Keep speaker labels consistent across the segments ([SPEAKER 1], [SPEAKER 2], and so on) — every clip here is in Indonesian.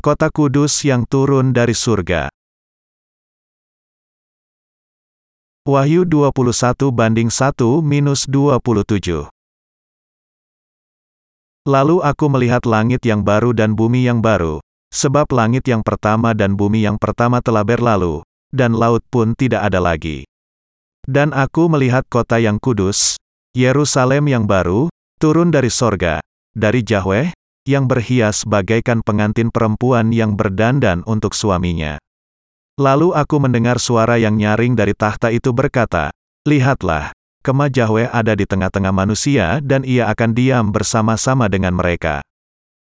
[SPEAKER 1] Kota kudus yang turun dari surga. Wahyu 21 banding 1 minus 27. Lalu aku melihat langit yang baru dan bumi yang baru, sebab langit yang pertama dan bumi yang pertama telah berlalu, dan laut pun tidak ada lagi. Dan aku melihat kota yang kudus, Yerusalem yang baru, turun dari sorga, dari Yahweh, yang berhias bagaikan pengantin perempuan yang berdandan untuk suaminya. Lalu aku mendengar suara yang nyaring dari tahta itu berkata, Lihatlah, kemah Yahweh ada di tengah-tengah manusia dan ia akan diam bersama-sama dengan mereka.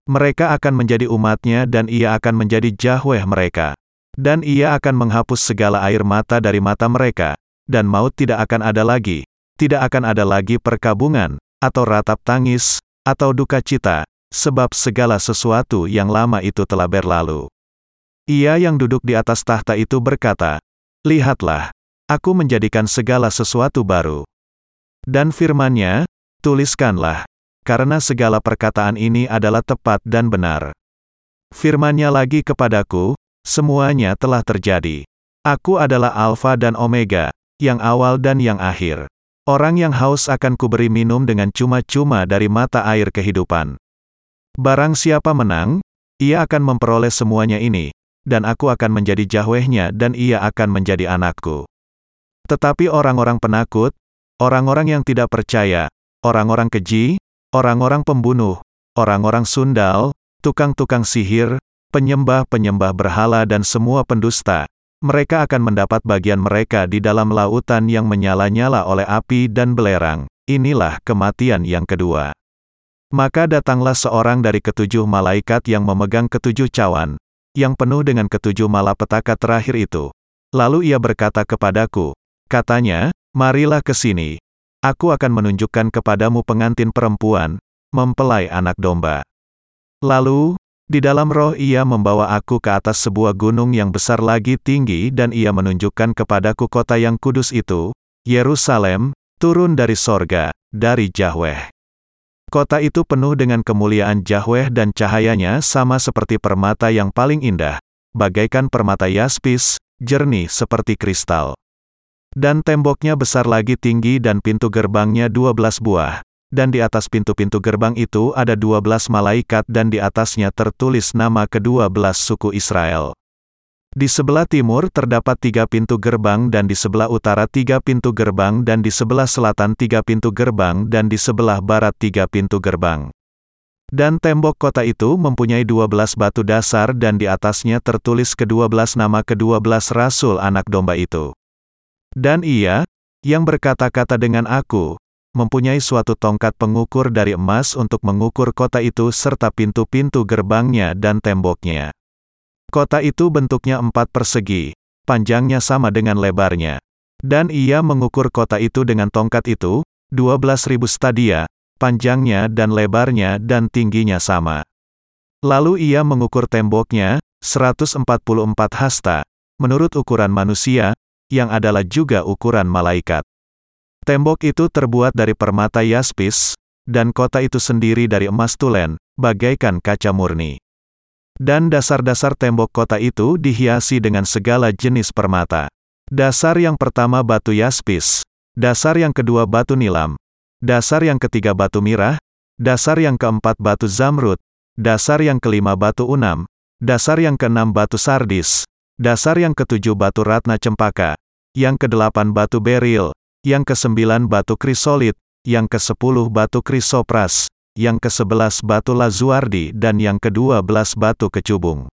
[SPEAKER 1] Mereka akan menjadi umatnya dan ia akan menjadi Yahweh mereka. Dan ia akan menghapus segala air mata dari mata mereka, dan maut tidak akan ada lagi, tidak akan ada lagi perkabungan, atau ratap tangis, atau duka cita, sebab segala sesuatu yang lama itu telah berlalu. Ia yang duduk di atas tahta itu berkata, Lihatlah, aku menjadikan segala sesuatu baru. Dan firmannya, tuliskanlah, karena segala perkataan ini adalah tepat dan benar. Firmannya lagi kepadaku, semuanya telah terjadi. Aku adalah Alfa dan Omega, yang awal dan yang akhir. Orang yang haus akan kuberi minum dengan cuma-cuma dari mata air kehidupan. Barang siapa menang, ia akan memperoleh semuanya ini, dan aku akan menjadi jahwehnya dan ia akan menjadi anakku. Tetapi orang-orang penakut, orang-orang yang tidak percaya, orang-orang keji, orang-orang pembunuh, orang-orang sundal, tukang-tukang sihir, penyembah-penyembah berhala dan semua pendusta, mereka akan mendapat bagian mereka di dalam lautan yang menyala-nyala oleh api dan belerang. Inilah kematian yang kedua. Maka datanglah seorang dari ketujuh malaikat yang memegang ketujuh cawan, yang penuh dengan ketujuh malapetaka terakhir itu. Lalu ia berkata kepadaku, katanya, marilah ke sini. Aku akan menunjukkan kepadamu pengantin perempuan, mempelai anak domba. Lalu, di dalam roh ia membawa aku ke atas sebuah gunung yang besar lagi tinggi dan ia menunjukkan kepadaku kota yang kudus itu, Yerusalem, turun dari sorga, dari Yahweh. Kota itu penuh dengan kemuliaan Yahweh dan cahayanya sama seperti permata yang paling indah, bagaikan permata yaspis, jernih seperti kristal. Dan temboknya besar lagi tinggi dan pintu gerbangnya dua belas buah, dan di atas pintu-pintu gerbang itu ada dua belas malaikat dan di atasnya tertulis nama kedua belas suku Israel. Di sebelah timur terdapat tiga pintu gerbang dan di sebelah utara tiga pintu gerbang dan di sebelah selatan tiga pintu gerbang dan di sebelah barat tiga pintu gerbang. Dan tembok kota itu mempunyai dua belas batu dasar dan di atasnya tertulis kedua belas nama kedua belas rasul anak domba itu. Dan ia, yang berkata-kata dengan aku, mempunyai suatu tongkat pengukur dari emas untuk mengukur kota itu serta pintu-pintu gerbangnya dan temboknya. Kota itu bentuknya empat persegi, panjangnya sama dengan lebarnya. Dan ia mengukur kota itu dengan tongkat itu, 12.000 stadia, panjangnya dan lebarnya dan tingginya sama. Lalu ia mengukur temboknya, 144 hasta, menurut ukuran manusia, yang adalah juga ukuran malaikat. Tembok itu terbuat dari permata yaspis, dan kota itu sendiri dari emas tulen, bagaikan kaca murni. Dan dasar-dasar tembok kota itu dihiasi dengan segala jenis permata. Dasar yang pertama batu yaspis, dasar yang kedua batu nilam, dasar yang ketiga batu mirah, dasar yang keempat batu zamrud, dasar yang kelima batu unam, dasar yang keenam batu sardis, dasar yang ketujuh batu ratna cempaka, yang kedelapan batu beril, yang kesembilan batu krisolit, yang kesepuluh batu krisopras, yang ke-11 batu lazuardi dan yang ke-12 batu kecubung.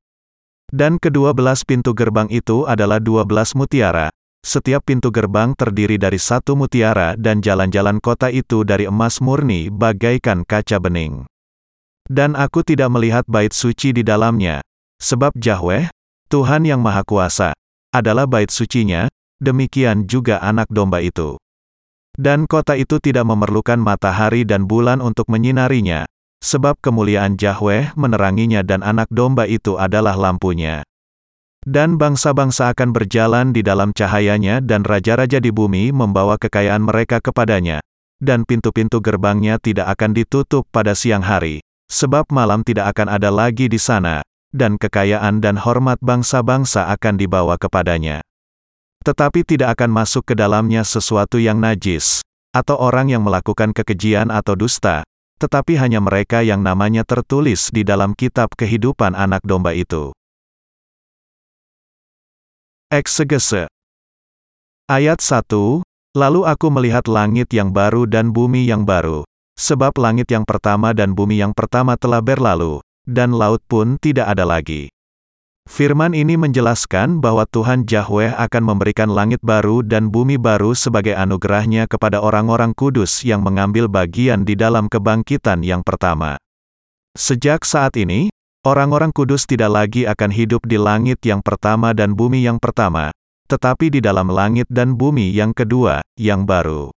[SPEAKER 1] Dan kedua belas pintu gerbang itu adalah dua belas mutiara. Setiap pintu gerbang terdiri dari satu mutiara dan jalan-jalan kota itu dari emas murni bagaikan kaca bening. Dan aku tidak melihat bait suci di dalamnya, sebab Yahweh, Tuhan yang Maha Kuasa, adalah bait sucinya, demikian juga anak domba itu. Dan kota itu tidak memerlukan matahari dan bulan untuk menyinarinya, sebab kemuliaan Yahweh meneranginya dan anak domba itu adalah lampunya. Dan bangsa-bangsa akan berjalan di dalam cahayanya dan raja-raja di bumi membawa kekayaan mereka kepadanya. Dan pintu-pintu gerbangnya tidak akan ditutup pada siang hari, sebab malam tidak akan ada lagi di sana, dan kekayaan dan hormat bangsa-bangsa akan dibawa kepadanya. Tetapi tidak akan masuk ke dalamnya sesuatu yang najis, atau orang yang melakukan kekejian atau dusta, tetapi hanya mereka yang namanya tertulis di dalam kitab kehidupan anak domba itu. Eksegese Ayat 1, Lalu aku melihat langit yang baru dan bumi yang baru, sebab langit yang pertama dan bumi yang pertama telah berlalu, dan laut pun tidak ada lagi. Firman ini menjelaskan bahwa Tuhan Yahweh akan memberikan langit baru dan bumi baru sebagai anugerahnya kepada orang-orang kudus yang mengambil bagian di dalam kebangkitan yang pertama. Sejak saat ini, orang-orang kudus tidak lagi akan hidup di langit yang pertama dan bumi yang pertama, tetapi di dalam langit dan bumi yang kedua, yang baru.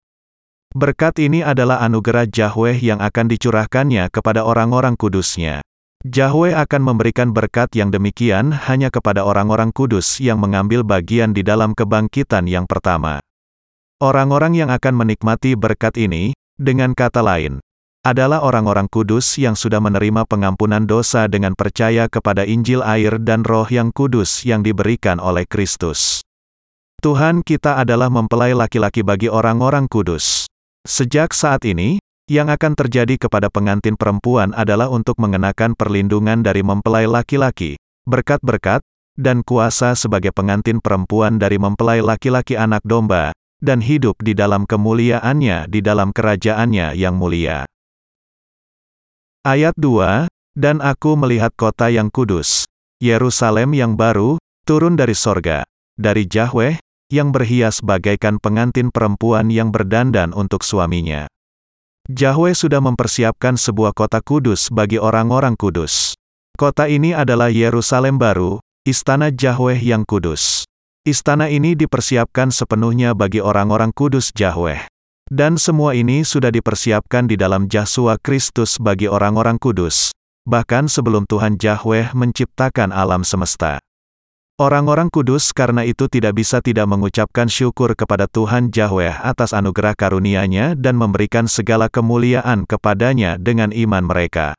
[SPEAKER 1] Berkat ini adalah anugerah Yahweh yang akan dicurahkannya kepada orang-orang kudusnya. Yahweh akan memberikan berkat yang demikian hanya kepada orang-orang kudus yang mengambil bagian di dalam kebangkitan yang pertama. Orang-orang yang akan menikmati berkat ini, dengan kata lain, adalah orang-orang kudus yang sudah menerima pengampunan dosa dengan percaya kepada Injil air dan roh yang kudus yang diberikan oleh Kristus. Tuhan kita adalah mempelai laki-laki bagi orang-orang kudus. Sejak saat ini, yang akan terjadi kepada pengantin perempuan adalah untuk mengenakan perlindungan dari mempelai laki-laki, berkat-berkat, dan kuasa sebagai pengantin perempuan dari mempelai laki-laki anak domba, dan hidup di dalam kemuliaannya di dalam kerajaannya yang mulia. Ayat 2, Dan aku melihat kota yang kudus, Yerusalem yang baru, turun dari sorga, dari Yahweh, yang berhias bagaikan pengantin perempuan yang berdandan untuk suaminya. Yahweh sudah mempersiapkan sebuah kota kudus bagi orang-orang kudus. Kota ini adalah Yerusalem baru, istana Yahweh yang kudus. Istana ini dipersiapkan sepenuhnya bagi orang-orang kudus Yahweh. Dan semua ini sudah dipersiapkan di dalam Yesus Kristus bagi orang-orang kudus, bahkan sebelum Tuhan Yahweh menciptakan alam semesta. Orang-orang kudus karena itu tidak bisa tidak mengucapkan syukur kepada Tuhan Yahweh atas anugerah karunia-Nya dan memberikan segala kemuliaan kepadanya dengan iman mereka.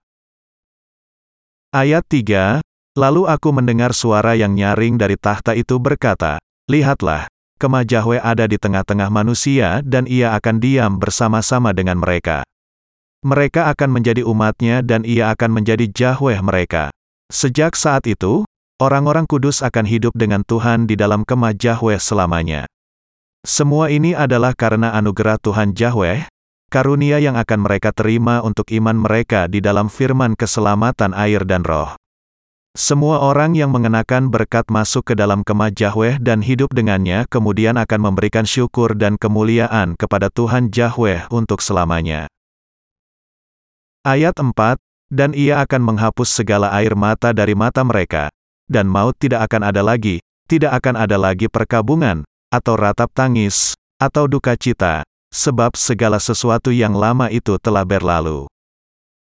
[SPEAKER 1] Ayat 3, Lalu aku mendengar suara yang nyaring dari tahta itu berkata, Lihatlah, kemah Yahweh ada di tengah-tengah manusia dan ia akan diam bersama-sama dengan mereka. Mereka akan menjadi umatnya dan ia akan menjadi Yahweh mereka. Sejak saat itu, Orang-orang kudus akan hidup dengan Tuhan di dalam kemah Yahweh selamanya. Semua ini adalah karena anugerah Tuhan Yahweh, karunia yang akan mereka terima untuk iman mereka di dalam firman keselamatan air dan roh. Semua orang yang mengenakan berkat masuk ke dalam kemah Yahweh dan hidup dengannya kemudian akan memberikan syukur dan kemuliaan kepada Tuhan Yahweh untuk selamanya. Ayat 4, Dan ia akan menghapus segala air mata dari mata mereka, dan maut tidak akan ada lagi, tidak akan ada lagi perkabungan, atau ratap tangis, atau duka cita, sebab segala sesuatu yang lama itu telah berlalu.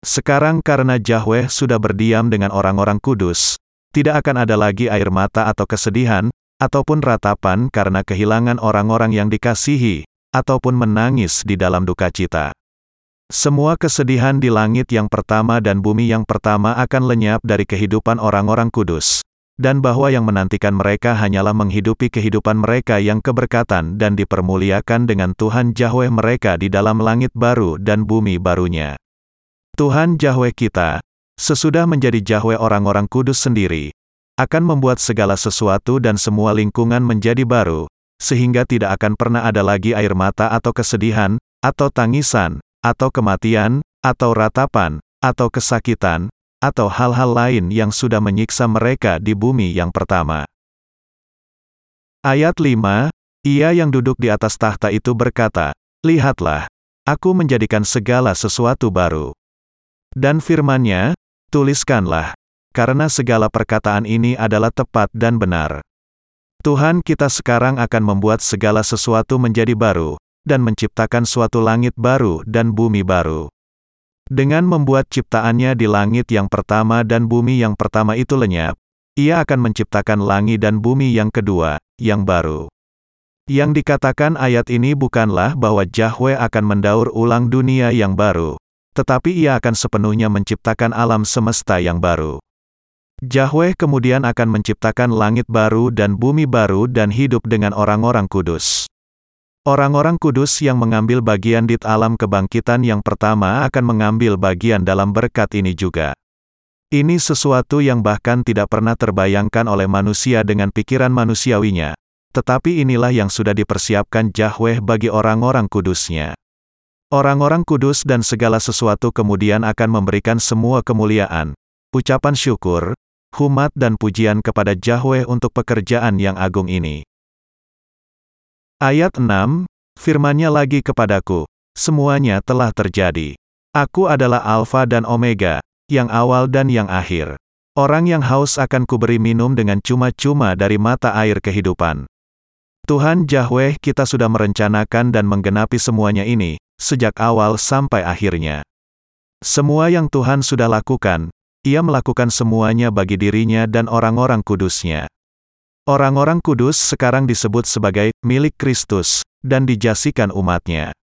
[SPEAKER 1] Sekarang karena Yahweh sudah berdiam dengan orang-orang kudus, tidak akan ada lagi air mata atau kesedihan, ataupun ratapan karena kehilangan orang-orang yang dikasihi, ataupun menangis di dalam duka cita. Semua kesedihan di langit yang pertama dan bumi yang pertama akan lenyap dari kehidupan orang-orang kudus dan bahwa yang menantikan mereka hanyalah menghidupi kehidupan mereka yang keberkatan dan dipermuliakan dengan Tuhan Yahweh mereka di dalam langit baru dan bumi barunya. Tuhan Yahweh kita, sesudah menjadi Yahweh orang-orang kudus sendiri, akan membuat segala sesuatu dan semua lingkungan menjadi baru, sehingga tidak akan pernah ada lagi air mata atau kesedihan, atau tangisan, atau kematian, atau ratapan, atau kesakitan, atau hal-hal lain yang sudah menyiksa mereka di bumi yang pertama. Ayat 5, Ia yang duduk di atas tahta itu berkata, Lihatlah, aku menjadikan segala sesuatu baru. Dan firmannya, tuliskanlah, karena segala perkataan ini adalah tepat dan benar. Tuhan kita sekarang akan membuat segala sesuatu menjadi baru, dan menciptakan suatu langit baru dan bumi baru. Dengan membuat ciptaannya di langit yang pertama dan bumi yang pertama itu lenyap, ia akan menciptakan langit dan bumi yang kedua, yang baru. Yang dikatakan ayat ini bukanlah bahwa Yahweh akan mendaur ulang dunia yang baru, tetapi ia akan sepenuhnya menciptakan alam semesta yang baru. Yahweh kemudian akan menciptakan langit baru dan bumi baru dan hidup dengan orang-orang kudus. Orang-orang kudus yang mengambil bagian di alam kebangkitan yang pertama akan mengambil bagian dalam berkat ini juga. Ini sesuatu yang bahkan tidak pernah terbayangkan oleh manusia dengan pikiran manusiawinya, tetapi inilah yang sudah dipersiapkan Yahweh bagi orang-orang kudusnya. Orang-orang kudus dan segala sesuatu kemudian akan memberikan semua kemuliaan, ucapan syukur, humat dan pujian kepada Yahweh untuk pekerjaan yang agung ini. Ayat 6, firmannya lagi kepadaku, semuanya telah terjadi. Aku adalah Alfa dan Omega, yang awal dan yang akhir. Orang yang haus akan kuberi minum dengan cuma-cuma dari mata air kehidupan. Tuhan Yahweh kita sudah merencanakan dan menggenapi semuanya ini, sejak awal sampai akhirnya. Semua yang Tuhan sudah lakukan, ia melakukan semuanya bagi dirinya dan orang-orang kudusnya. Orang-orang kudus sekarang disebut sebagai milik Kristus dan dijasikan umatnya.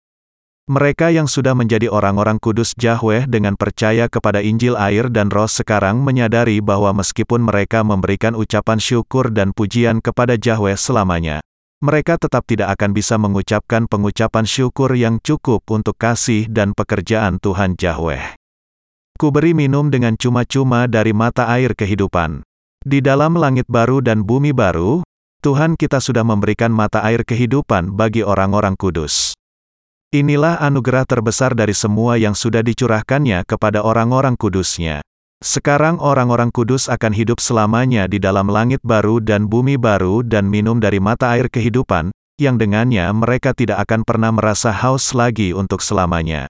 [SPEAKER 1] Mereka yang sudah menjadi orang-orang kudus Yahweh dengan percaya kepada Injil air dan roh sekarang menyadari bahwa meskipun mereka memberikan ucapan syukur dan pujian kepada Yahweh selamanya, mereka tetap tidak akan bisa mengucapkan pengucapan syukur yang cukup untuk kasih dan pekerjaan Tuhan Yahweh. Kuberi minum dengan cuma-cuma dari mata air kehidupan. Di dalam langit baru dan bumi baru, Tuhan kita sudah memberikan mata air kehidupan bagi orang-orang kudus. Inilah anugerah terbesar dari semua yang sudah dicurahkannya kepada orang-orang kudusnya. Sekarang orang-orang kudus akan hidup selamanya di dalam langit baru dan bumi baru dan minum dari mata air kehidupan, yang dengannya mereka tidak akan pernah merasa haus lagi untuk selamanya.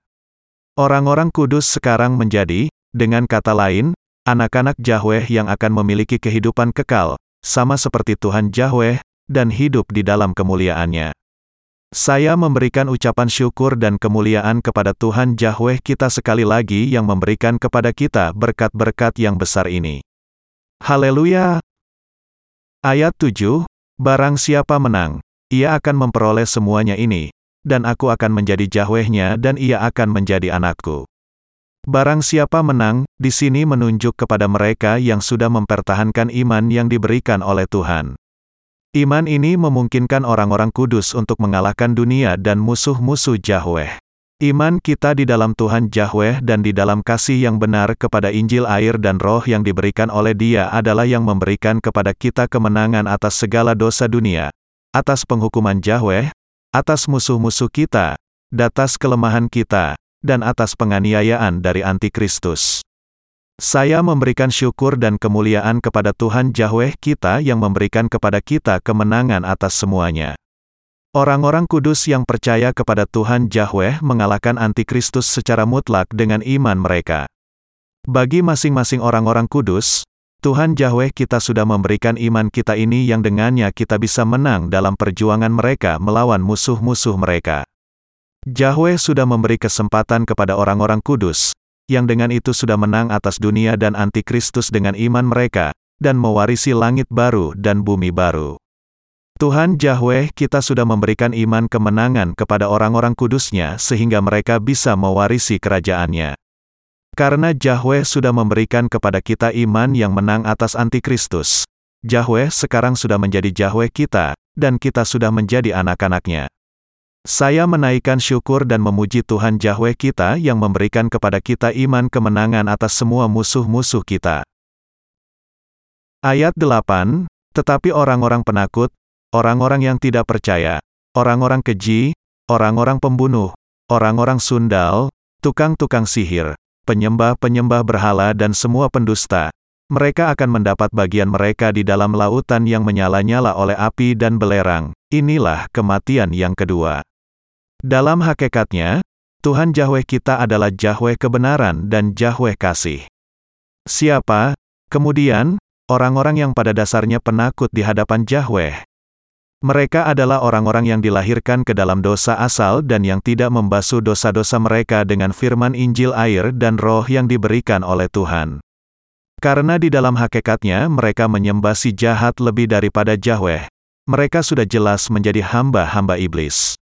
[SPEAKER 1] Orang-orang kudus sekarang menjadi, dengan kata lain, anak-anak Yahweh yang akan memiliki kehidupan kekal, sama seperti Tuhan Yahweh, dan hidup di dalam kemuliaannya. Saya memberikan ucapan syukur dan kemuliaan kepada Tuhan Yahweh kita sekali lagi yang memberikan kepada kita berkat-berkat yang besar ini. Haleluya! Ayat 7, Barang siapa menang, ia akan memperoleh semuanya ini, dan aku akan menjadi Yahwehnya dan ia akan menjadi anakku. Barang siapa menang, di sini menunjuk kepada mereka yang sudah mempertahankan iman yang diberikan oleh Tuhan. Iman ini memungkinkan orang-orang kudus untuk mengalahkan dunia dan musuh-musuh Yahweh. Iman kita di dalam Tuhan Yahweh dan di dalam kasih yang benar kepada Injil air dan roh yang diberikan oleh dia adalah yang memberikan kepada kita kemenangan atas segala dosa dunia, atas penghukuman Yahweh, atas musuh-musuh kita, atas kelemahan kita, dan atas penganiayaan dari antikristus. Saya memberikan syukur dan kemuliaan kepada Tuhan Yahweh kita yang memberikan kepada kita kemenangan atas semuanya. Orang-orang kudus yang percaya kepada Tuhan Yahweh mengalahkan antikristus secara mutlak dengan iman mereka. Bagi masing-masing orang-orang kudus, Tuhan Yahweh kita sudah memberikan iman kita ini yang dengannya kita bisa menang dalam perjuangan mereka melawan musuh-musuh mereka. Yahweh sudah memberi kesempatan kepada orang-orang kudus, yang dengan itu sudah menang atas dunia dan antikristus dengan iman mereka, dan mewarisi langit baru dan bumi baru. Tuhan Yahweh kita sudah memberikan iman kemenangan kepada orang-orang kudusnya sehingga mereka bisa mewarisi kerajaannya. Karena Yahweh sudah memberikan kepada kita iman yang menang atas antikristus, Yahweh sekarang sudah menjadi Yahweh kita, dan kita sudah menjadi anak-anaknya. Saya menaikkan syukur dan memuji Tuhan Yahweh kita yang memberikan kepada kita iman kemenangan atas semua musuh-musuh kita. Ayat 8, Tetapi orang-orang penakut, orang-orang yang tidak percaya, orang-orang keji, orang-orang pembunuh, orang-orang sundal, tukang-tukang sihir, penyembah-penyembah berhala dan semua pendusta, mereka akan mendapat bagian mereka di dalam lautan yang menyala-nyala oleh api dan belerang. Inilah kematian yang kedua. Dalam hakikatnya, Tuhan Yahweh kita adalah Yahweh kebenaran dan Yahweh kasih. Siapa, kemudian, orang-orang yang pada dasarnya penakut di hadapan Yahweh? Mereka adalah orang-orang yang dilahirkan ke dalam dosa asal dan yang tidak membasuh dosa-dosa mereka dengan firman Injil air dan roh yang diberikan oleh Tuhan. Karena di dalam hakikatnya mereka menyembah si jahat lebih daripada Yahweh, mereka sudah jelas menjadi hamba-hamba iblis.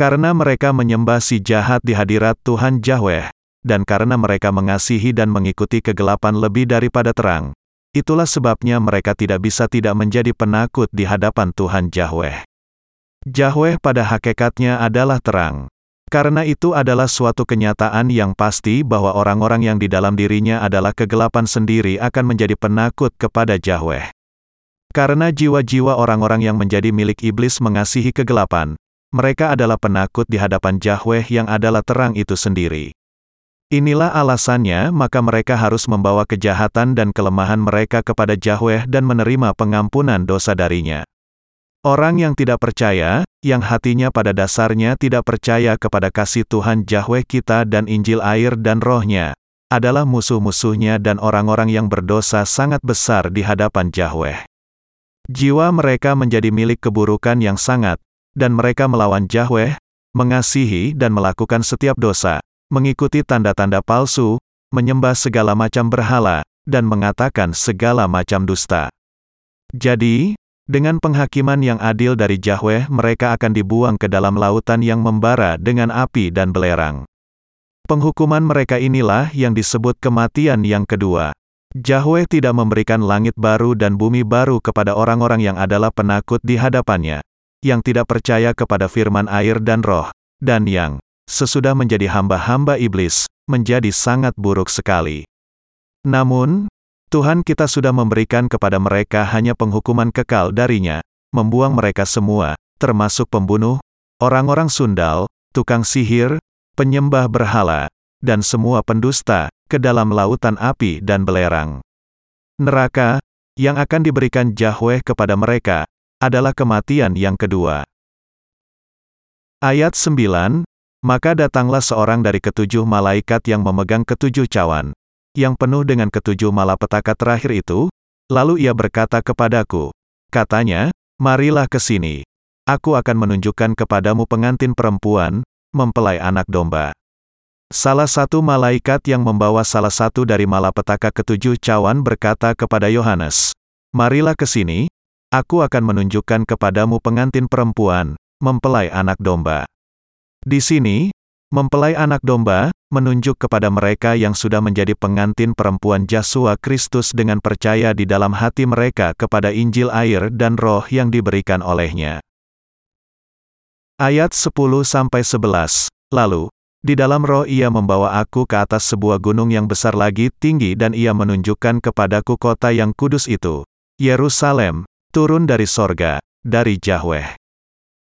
[SPEAKER 1] Karena mereka menyembah si jahat di hadirat Tuhan Yahweh, dan karena mereka mengasihi dan mengikuti kegelapan lebih daripada terang, itulah sebabnya mereka tidak bisa tidak menjadi penakut di hadapan Tuhan Yahweh. Yahweh pada hakikatnya adalah terang. Karena itu adalah suatu kenyataan yang pasti bahwa orang-orang yang di dalam dirinya adalah kegelapan sendiri akan menjadi penakut kepada Yahweh. Karena jiwa-jiwa orang-orang yang menjadi milik iblis mengasihi kegelapan, mereka adalah penakut di hadapan Yahweh yang adalah terang itu sendiri. Inilah alasannya maka mereka harus membawa kejahatan dan kelemahan mereka kepada Yahweh dan menerima pengampunan dosa darinya. Orang yang tidak percaya, yang hatinya pada dasarnya tidak percaya kepada kasih Tuhan Yahweh kita dan Injil air dan rohnya, adalah musuh-musuhnya dan orang-orang yang berdosa sangat besar di hadapan Yahweh. Jiwa mereka menjadi milik keburukan yang sangat, dan mereka melawan Yahweh, mengasihi dan melakukan setiap dosa, mengikuti tanda-tanda palsu, menyembah segala macam berhala, dan mengatakan segala macam dusta. Jadi, dengan penghakiman yang adil dari Yahweh mereka akan dibuang ke dalam lautan yang membara dengan api dan belerang. Penghukuman mereka inilah yang disebut kematian yang kedua. Yahweh tidak memberikan langit baru dan bumi baru kepada orang-orang yang adalah penakut di hadapannya, yang tidak percaya kepada firman air dan roh, dan yang, sesudah menjadi hamba-hamba iblis, menjadi sangat buruk sekali. Namun, Tuhan kita sudah memberikan kepada mereka hanya penghukuman kekal darinya, membuang mereka semua, termasuk pembunuh, orang-orang sundal, tukang sihir, penyembah berhala, dan semua pendusta, ke dalam lautan api dan belerang. Neraka, yang akan diberikan Yahweh kepada mereka, adalah kematian yang kedua. Ayat 9, Maka datanglah seorang dari ketujuh malaikat yang memegang ketujuh cawan, yang penuh dengan ketujuh malapetaka terakhir itu, lalu ia berkata kepadaku, katanya, marilah ke sini. Aku akan menunjukkan kepadamu pengantin perempuan, mempelai anak domba. Salah satu malaikat yang membawa salah satu dari malapetaka ketujuh cawan berkata kepada Yohanes, Marilah ke sini, aku akan menunjukkan kepadamu pengantin perempuan, mempelai anak domba. Di sini, Mempelai anak domba, menunjuk kepada mereka yang sudah menjadi pengantin perempuan Yesus Kristus dengan percaya di dalam hati mereka kepada Injil air dan roh yang diberikan olehnya. Ayat 10-11 Lalu, di dalam roh ia membawa aku ke atas sebuah gunung yang besar lagi tinggi dan ia menunjukkan kepadaku kota yang kudus itu, Yerusalem, turun dari sorga, dari Yahweh.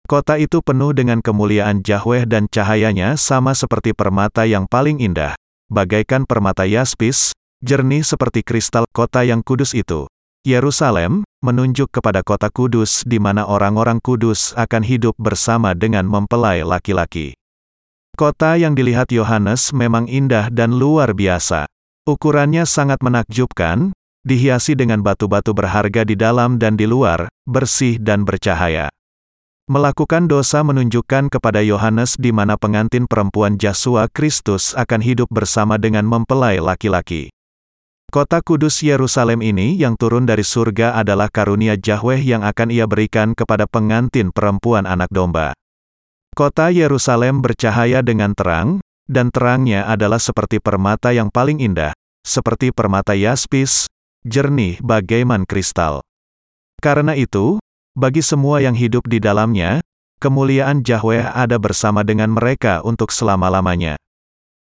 [SPEAKER 1] Kota itu penuh dengan kemuliaan Yahweh dan cahayanya sama seperti permata yang paling indah, bagaikan permata yaspis, jernih seperti kristal kota yang kudus itu. Yerusalem, menunjuk kepada kota kudus di mana orang-orang kudus akan hidup bersama dengan mempelai laki-laki. Kota yang dilihat Yohanes memang indah dan luar biasa. Ukurannya sangat menakjubkan, dihiasi dengan batu-batu berharga di dalam dan di luar, bersih dan bercahaya. Melakukan dosa menunjukkan kepada Yohanes di mana pengantin perempuan Yesus Kristus akan hidup bersama dengan mempelai laki-laki. Kota kudus Yerusalem ini yang turun dari surga adalah karunia Yahweh yang akan ia berikan kepada pengantin perempuan anak domba. Kota Yerusalem bercahaya dengan terang, dan terangnya adalah seperti permata yang paling indah, seperti permata yaspis, jernih bagaiman kristal. Karena itu, bagi semua yang hidup di dalamnya, kemuliaan Yahweh ada bersama dengan mereka untuk selama-lamanya.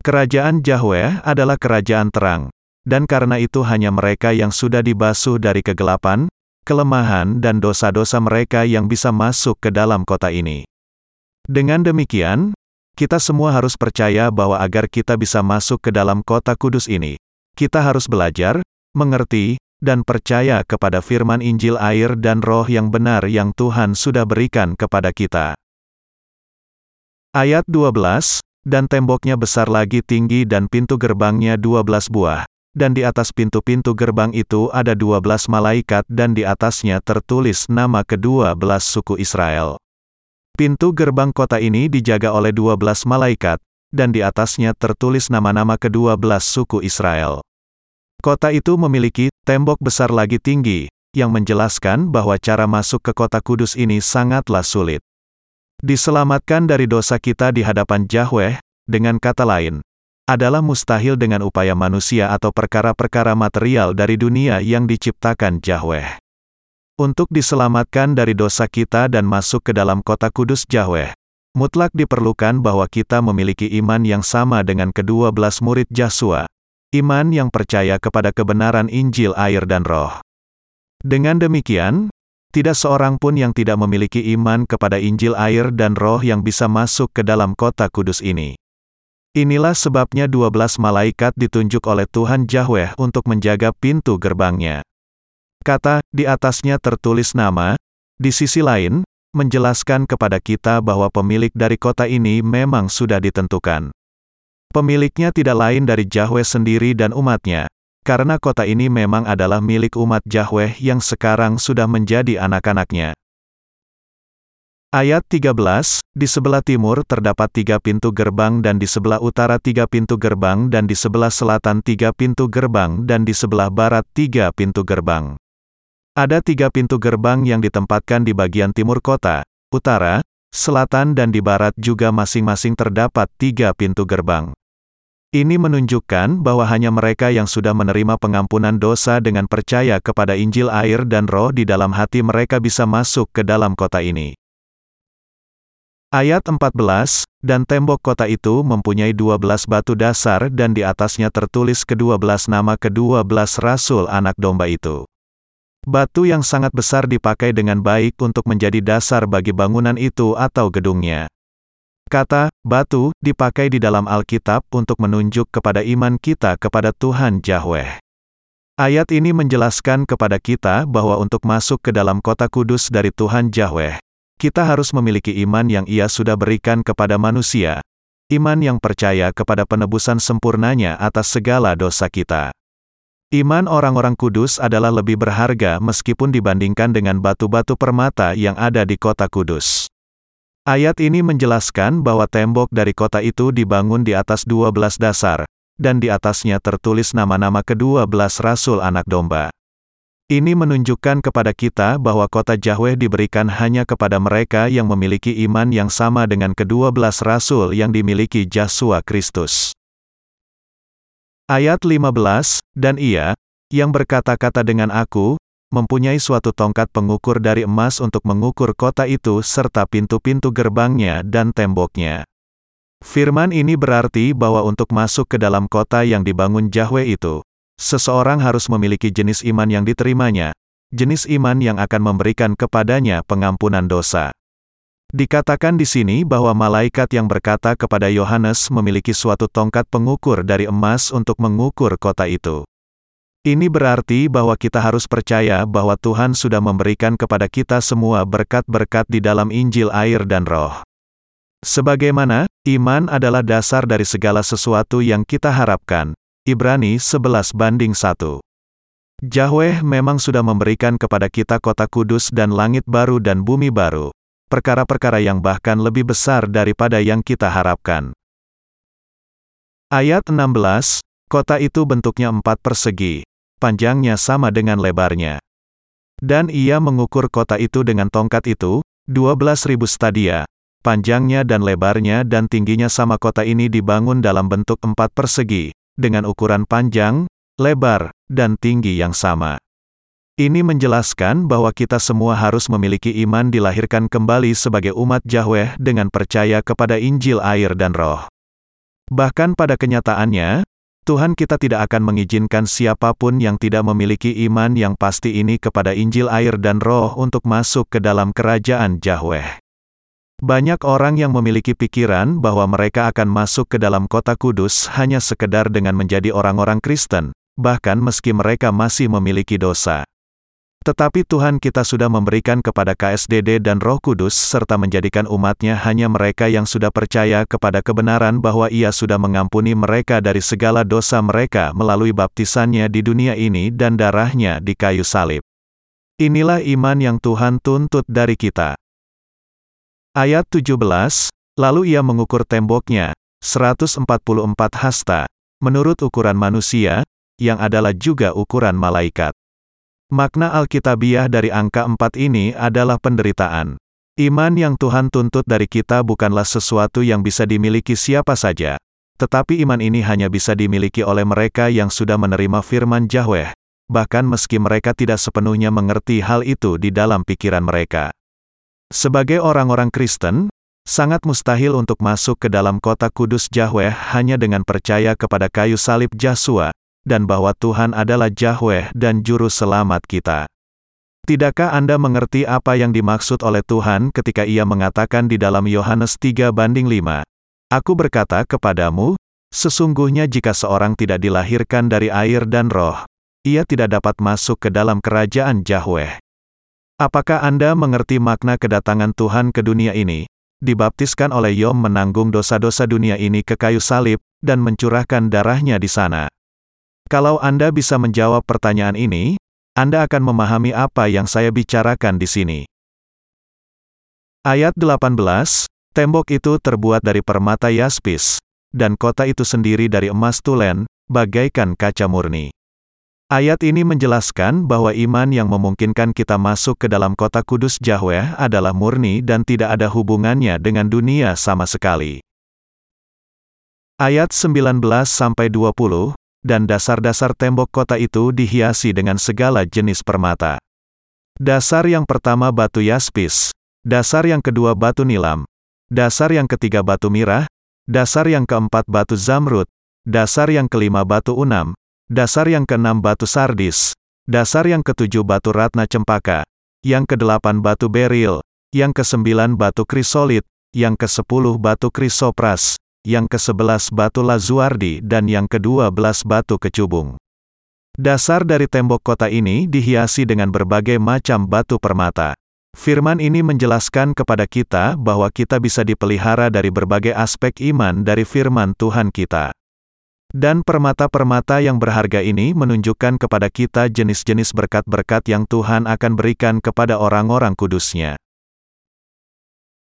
[SPEAKER 1] Kerajaan Yahweh adalah kerajaan terang, dan karena itu hanya mereka yang sudah dibasuh dari kegelapan, kelemahan dan dosa-dosa mereka yang bisa masuk ke dalam kota ini. Dengan demikian, kita semua harus percaya bahwa agar kita bisa masuk ke dalam kota kudus ini, kita harus belajar, mengerti, dan percaya kepada firman Injil air dan roh yang benar yang Tuhan sudah berikan kepada kita. Ayat 12, dan temboknya besar lagi tinggi dan pintu gerbangnya 12 buah, dan di atas pintu-pintu gerbang itu ada 12 malaikat dan di atasnya tertulis nama kedua belas suku Israel. Pintu gerbang kota ini dijaga oleh 12 malaikat, dan di atasnya tertulis nama-nama kedua belas suku Israel. Kota itu memiliki tembok besar lagi tinggi, yang menjelaskan bahwa cara masuk ke kota kudus ini sangatlah sulit. Diselamatkan dari dosa kita di hadapan Yahweh, dengan kata lain, adalah mustahil dengan upaya manusia atau perkara-perkara material dari dunia yang diciptakan Yahweh. Untuk diselamatkan dari dosa kita dan masuk ke dalam kota kudus Yahweh, mutlak diperlukan bahwa kita memiliki iman yang sama dengan kedua belas murid Yesua, iman yang percaya kepada kebenaran Injil air dan roh. Dengan demikian, tidak seorang pun yang tidak memiliki iman kepada Injil air dan roh yang bisa masuk ke dalam kota kudus ini. Inilah sebabnya 12 malaikat ditunjuk oleh Tuhan Yahweh untuk menjaga pintu gerbangnya. Kata, di atasnya tertulis nama, di sisi lain, menjelaskan kepada kita bahwa pemilik dari kota ini memang sudah ditentukan. Pemiliknya tidak lain dari Yahweh sendiri dan umatnya, karena kota ini memang adalah milik umat Yahweh yang sekarang sudah menjadi anak-anaknya. Ayat 13, di sebelah timur terdapat tiga pintu gerbang dan di sebelah utara tiga pintu gerbang dan di sebelah selatan tiga pintu gerbang dan di sebelah barat tiga pintu gerbang. Ada tiga pintu gerbang yang ditempatkan di bagian timur kota, utara, selatan dan di barat juga masing-masing terdapat tiga pintu gerbang. Ini menunjukkan bahwa hanya mereka yang sudah menerima pengampunan dosa dengan percaya kepada Injil air dan roh di dalam hati mereka bisa masuk ke dalam kota ini. Ayat 14, dan tembok kota itu mempunyai dua belas batu dasar dan di atasnya tertulis kedua belas nama kedua belas rasul anak domba itu. Batu yang sangat besar dipakai dengan baik untuk menjadi dasar bagi bangunan itu atau gedungnya. Kata, batu, dipakai di dalam Alkitab untuk menunjuk kepada iman kita kepada Tuhan Yahweh. Ayat ini menjelaskan kepada kita bahwa untuk masuk ke dalam kota kudus dari Tuhan Yahweh, kita harus memiliki iman yang ia sudah berikan kepada manusia. Iman yang percaya kepada penebusan sempurnanya atas segala dosa kita. Iman orang-orang kudus adalah lebih berharga meskipun dibandingkan dengan batu-batu permata yang ada di kota kudus. Ayat ini menjelaskan bahwa tembok dari kota itu dibangun di atas dua belas dasar, dan di atasnya tertulis nama-nama kedua belas rasul anak domba. Ini menunjukkan kepada kita bahwa kota Yahweh diberikan hanya kepada mereka yang memiliki iman yang sama dengan kedua belas rasul yang dimiliki Yesus Kristus. Ayat 15, dan ia, yang berkata-kata dengan aku, mempunyai suatu tongkat pengukur dari emas untuk mengukur kota itu serta pintu-pintu gerbangnya dan temboknya. Firman ini berarti bahwa untuk masuk ke dalam kota yang dibangun Yahweh itu, Seseorang harus memiliki jenis iman yang diterimanya, jenis iman yang akan memberikan kepadanya pengampunan dosa. Dikatakan di sini bahwa malaikat yang berkata kepada Yohanes memiliki suatu tongkat pengukur dari emas untuk mengukur kota itu. Ini berarti bahwa kita harus percaya bahwa Tuhan sudah memberikan kepada kita semua berkat-berkat di dalam Injil air dan roh. Sebagaimana, iman adalah dasar dari segala sesuatu yang kita harapkan, Ibrani 11 banding 1. Yahweh memang sudah memberikan kepada kita kota kudus dan langit baru dan bumi baru, perkara-perkara yang bahkan lebih besar daripada yang kita harapkan. Ayat 16, kota itu bentuknya empat persegi, panjangnya sama dengan lebarnya. Dan ia mengukur kota itu dengan tongkat itu, 12.000 stadia, panjangnya dan lebarnya dan tingginya sama kota ini dibangun dalam bentuk empat persegi, dengan ukuran panjang, lebar, dan tinggi yang sama. Ini menjelaskan bahwa kita semua harus memiliki iman dilahirkan kembali sebagai umat Yahweh dengan percaya kepada Injil air dan roh. Bahkan pada kenyataannya, Tuhan kita tidak akan mengizinkan siapa pun yang tidak memiliki iman yang pasti ini kepada Injil air dan roh untuk masuk ke dalam kerajaan Yahweh. Banyak orang yang memiliki pikiran bahwa mereka akan masuk ke dalam kota kudus hanya sekedar dengan menjadi orang-orang Kristen, bahkan meski mereka masih memiliki dosa. Tetapi Tuhan kita sudah memberikan kepada KSDD dan Roh Kudus serta menjadikan umatnya hanya mereka yang sudah percaya kepada kebenaran bahwa ia sudah mengampuni mereka dari segala dosa mereka melalui baptisannya di dunia ini dan darahnya di kayu salib. Inilah iman yang Tuhan tuntut dari kita. Ayat 17, lalu ia mengukur temboknya, 144 hasta, menurut ukuran manusia, yang adalah juga ukuran malaikat. Makna Alkitabiah dari angka 4 ini adalah penderitaan. Iman yang Tuhan tuntut dari kita bukanlah sesuatu yang bisa dimiliki siapa saja, tetapi iman ini hanya bisa dimiliki oleh mereka yang sudah menerima firman Yahweh, bahkan meski mereka tidak sepenuhnya mengerti hal itu di dalam pikiran mereka. Sebagai orang-orang Kristen, sangat mustahil untuk masuk ke dalam kota kudus Yahweh hanya dengan percaya kepada kayu salib Yahshua, dan bahwa Tuhan adalah Yahweh dan Juru Selamat kita. Tidakkah Anda mengerti apa yang dimaksud oleh Tuhan ketika ia mengatakan di dalam Yohanes 3 banding 5? Aku berkata kepadamu, sesungguhnya jika seorang tidak dilahirkan dari air dan roh, ia tidak dapat masuk ke dalam kerajaan Yahweh. Apakah Anda mengerti makna kedatangan Tuhan ke dunia ini? Dibaptiskan oleh Yom menanggung dosa-dosa dunia ini ke kayu salib, dan mencurahkan darahnya di sana. Kalau Anda bisa menjawab pertanyaan ini, anda akan memahami apa yang saya bicarakan di sini. Ayat 18, tembok itu terbuat dari permata yaspis, dan kota itu sendiri dari emas tulen, bagaikan kaca murni. Ayat ini menjelaskan bahwa iman yang memungkinkan kita masuk ke dalam kota kudus Yahweh adalah murni dan tidak ada hubungannya dengan dunia sama sekali. Ayat 19-20, dan dasar-dasar tembok kota itu dihiasi dengan segala jenis permata. Dasar yang pertama batu yaspis, dasar yang kedua batu nilam, dasar yang ketiga batu mirah, dasar yang keempat batu zamrud, dasar yang kelima batu unam, dasar yang keenam batu sardis, dasar yang ketujuh batu ratna cempaka, yang kedelapan batu beril, yang kesembilan batu krisolit, yang kesepuluh batu krisopras, yang ke-11 batu lazuardi dan yang ke-12 batu kecubung. Dasar dari tembok kota ini dihiasi dengan berbagai macam batu permata. Firman ini menjelaskan kepada kita bahwa kita bisa dipelihara dari berbagai aspek iman dari firman Tuhan kita. Dan permata-permata yang berharga ini menunjukkan kepada kita jenis-jenis berkat-berkat yang Tuhan akan berikan kepada orang-orang kudusnya.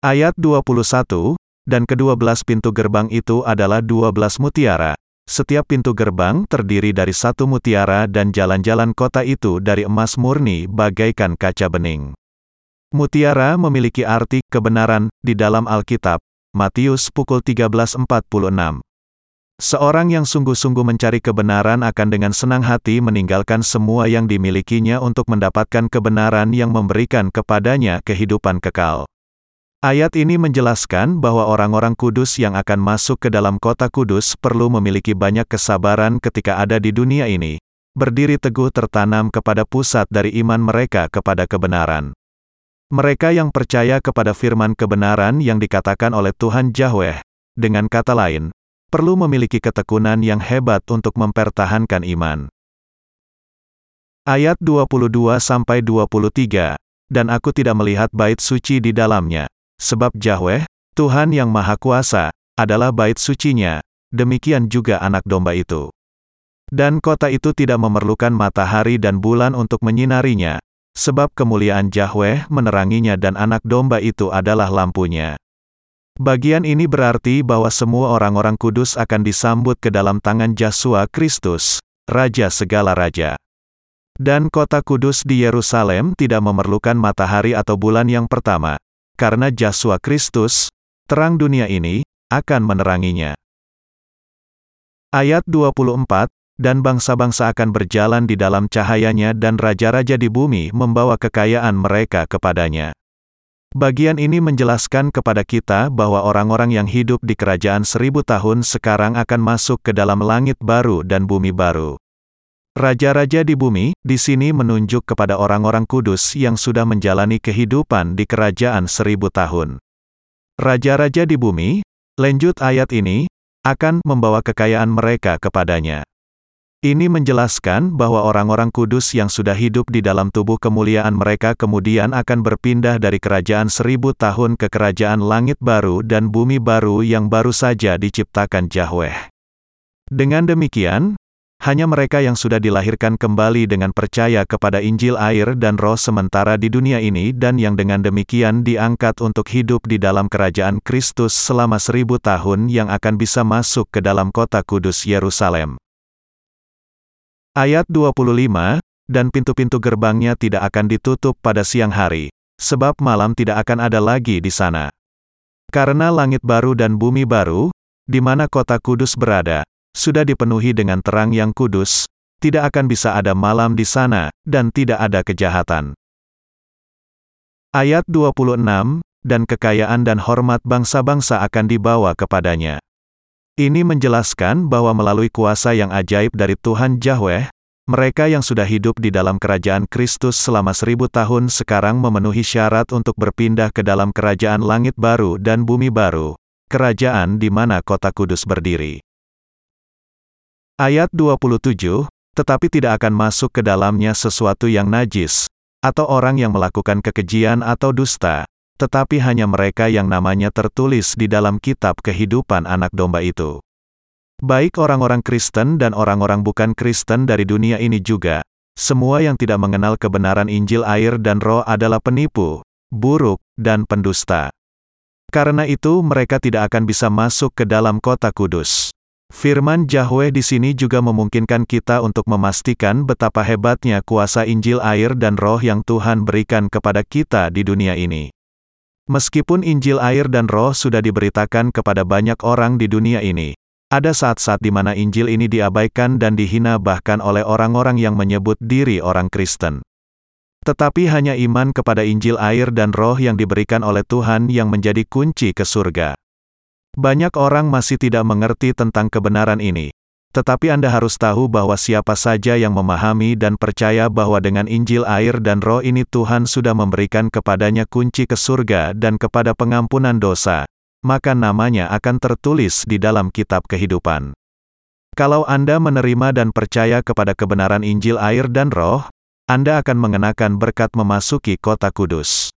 [SPEAKER 1] Ayat 21, dan kedua belas pintu gerbang itu adalah dua belas mutiara. Setiap pintu gerbang terdiri dari satu mutiara dan jalan-jalan kota itu dari emas murni bagaikan kaca bening. Mutiara memiliki arti kebenaran di dalam Alkitab. Matius pukul 13.46. Seorang yang sungguh-sungguh mencari kebenaran akan dengan senang hati meninggalkan semua yang dimilikinya untuk mendapatkan kebenaran yang memberikan kepadanya kehidupan kekal. Ayat ini menjelaskan bahwa orang-orang kudus yang akan masuk ke dalam kota kudus perlu memiliki banyak kesabaran ketika ada di dunia ini, berdiri teguh tertanam kepada pusat dari iman mereka kepada kebenaran. Mereka yang percaya kepada firman kebenaran yang dikatakan oleh Tuhan Yahweh, dengan kata lain, perlu memiliki ketekunan yang hebat untuk mempertahankan iman. Ayat 22-23, Dan aku tidak melihat bait suci di dalamnya, Sebab Yahweh, Tuhan yang Maha Kuasa, adalah bait sucinya, demikian juga anak domba itu. Dan kota itu tidak memerlukan matahari dan bulan untuk menyinarinya, sebab kemuliaan Yahweh meneranginya dan anak domba itu adalah lampunya. Bagian ini berarti bahwa semua orang-orang kudus akan disambut ke dalam tangan Yesus Kristus, Raja segala raja. Dan kota kudus di Yerusalem tidak memerlukan matahari atau bulan yang pertama, karena Yesus Kristus, terang dunia ini, akan meneranginya. Ayat 24, dan bangsa-bangsa akan berjalan di dalam cahayanya dan raja-raja di bumi membawa kekayaan mereka kepadanya. Bagian ini menjelaskan kepada kita bahwa orang-orang yang hidup di kerajaan seribu tahun sekarang akan masuk ke dalam langit baru dan bumi baru. Raja-raja di bumi, di sini menunjuk kepada orang-orang kudus yang sudah menjalani kehidupan di kerajaan seribu tahun. Raja-raja di bumi, lanjut ayat ini, akan membawa kekayaan mereka kepadanya. Ini menjelaskan bahwa orang-orang kudus yang sudah hidup di dalam tubuh kemuliaan mereka kemudian akan berpindah dari kerajaan seribu tahun ke kerajaan langit baru dan bumi baru yang baru saja diciptakan Yahweh. Dengan demikian, hanya mereka yang sudah dilahirkan kembali dengan percaya kepada Injil air dan roh sementara di dunia ini dan yang dengan demikian diangkat untuk hidup di dalam kerajaan Kristus selama seribu tahun yang akan bisa masuk ke dalam kota kudus Yerusalem. Ayat 25, dan pintu-pintu gerbangnya tidak akan ditutup pada siang hari, sebab malam tidak akan ada lagi di sana. Karena langit baru dan bumi baru, di mana kota kudus berada, sudah dipenuhi dengan terang yang kudus, tidak akan bisa ada malam di sana, dan tidak ada kejahatan. Ayat 26, dan kekayaan dan hormat bangsa-bangsa akan dibawa kepadanya. Ini menjelaskan bahwa melalui kuasa yang ajaib dari Tuhan Yahweh, mereka yang sudah hidup di dalam kerajaan Kristus selama seribu tahun sekarang memenuhi syarat untuk berpindah ke dalam kerajaan langit baru dan bumi baru, kerajaan di mana kota kudus berdiri. Ayat 27, tetapi tidak akan masuk ke dalamnya sesuatu yang najis, atau orang yang melakukan kekejian atau dusta, tetapi hanya mereka yang namanya tertulis di dalam kitab kehidupan anak domba itu. Baik orang-orang Kristen dan orang-orang bukan Kristen dari dunia ini juga, semua yang tidak mengenal kebenaran Injil air dan roh adalah penipu, buruk, dan pendusta. Karena itu mereka tidak akan bisa masuk ke dalam kota kudus. Firman Yahweh di sini juga memungkinkan kita untuk memastikan betapa hebatnya kuasa Injil air dan roh yang Tuhan berikan kepada kita di dunia ini. Meskipun Injil air dan roh sudah diberitakan kepada banyak orang di dunia ini, ada saat-saat di mana Injil ini diabaikan dan dihina bahkan oleh orang-orang yang menyebut diri orang Kristen. Tetapi hanya iman kepada Injil air dan roh yang diberikan oleh Tuhan yang menjadi kunci ke surga. Banyak orang masih tidak mengerti tentang kebenaran ini. Tetapi Anda harus tahu bahwa siapa saja yang memahami dan percaya bahwa dengan Injil air dan roh ini Tuhan sudah memberikan kepadanya kunci ke surga dan kepada pengampunan dosa, maka namanya akan tertulis di dalam kitab kehidupan. Kalau Anda menerima dan percaya kepada kebenaran Injil air dan roh, Anda akan mengenakan berkat memasuki kota kudus.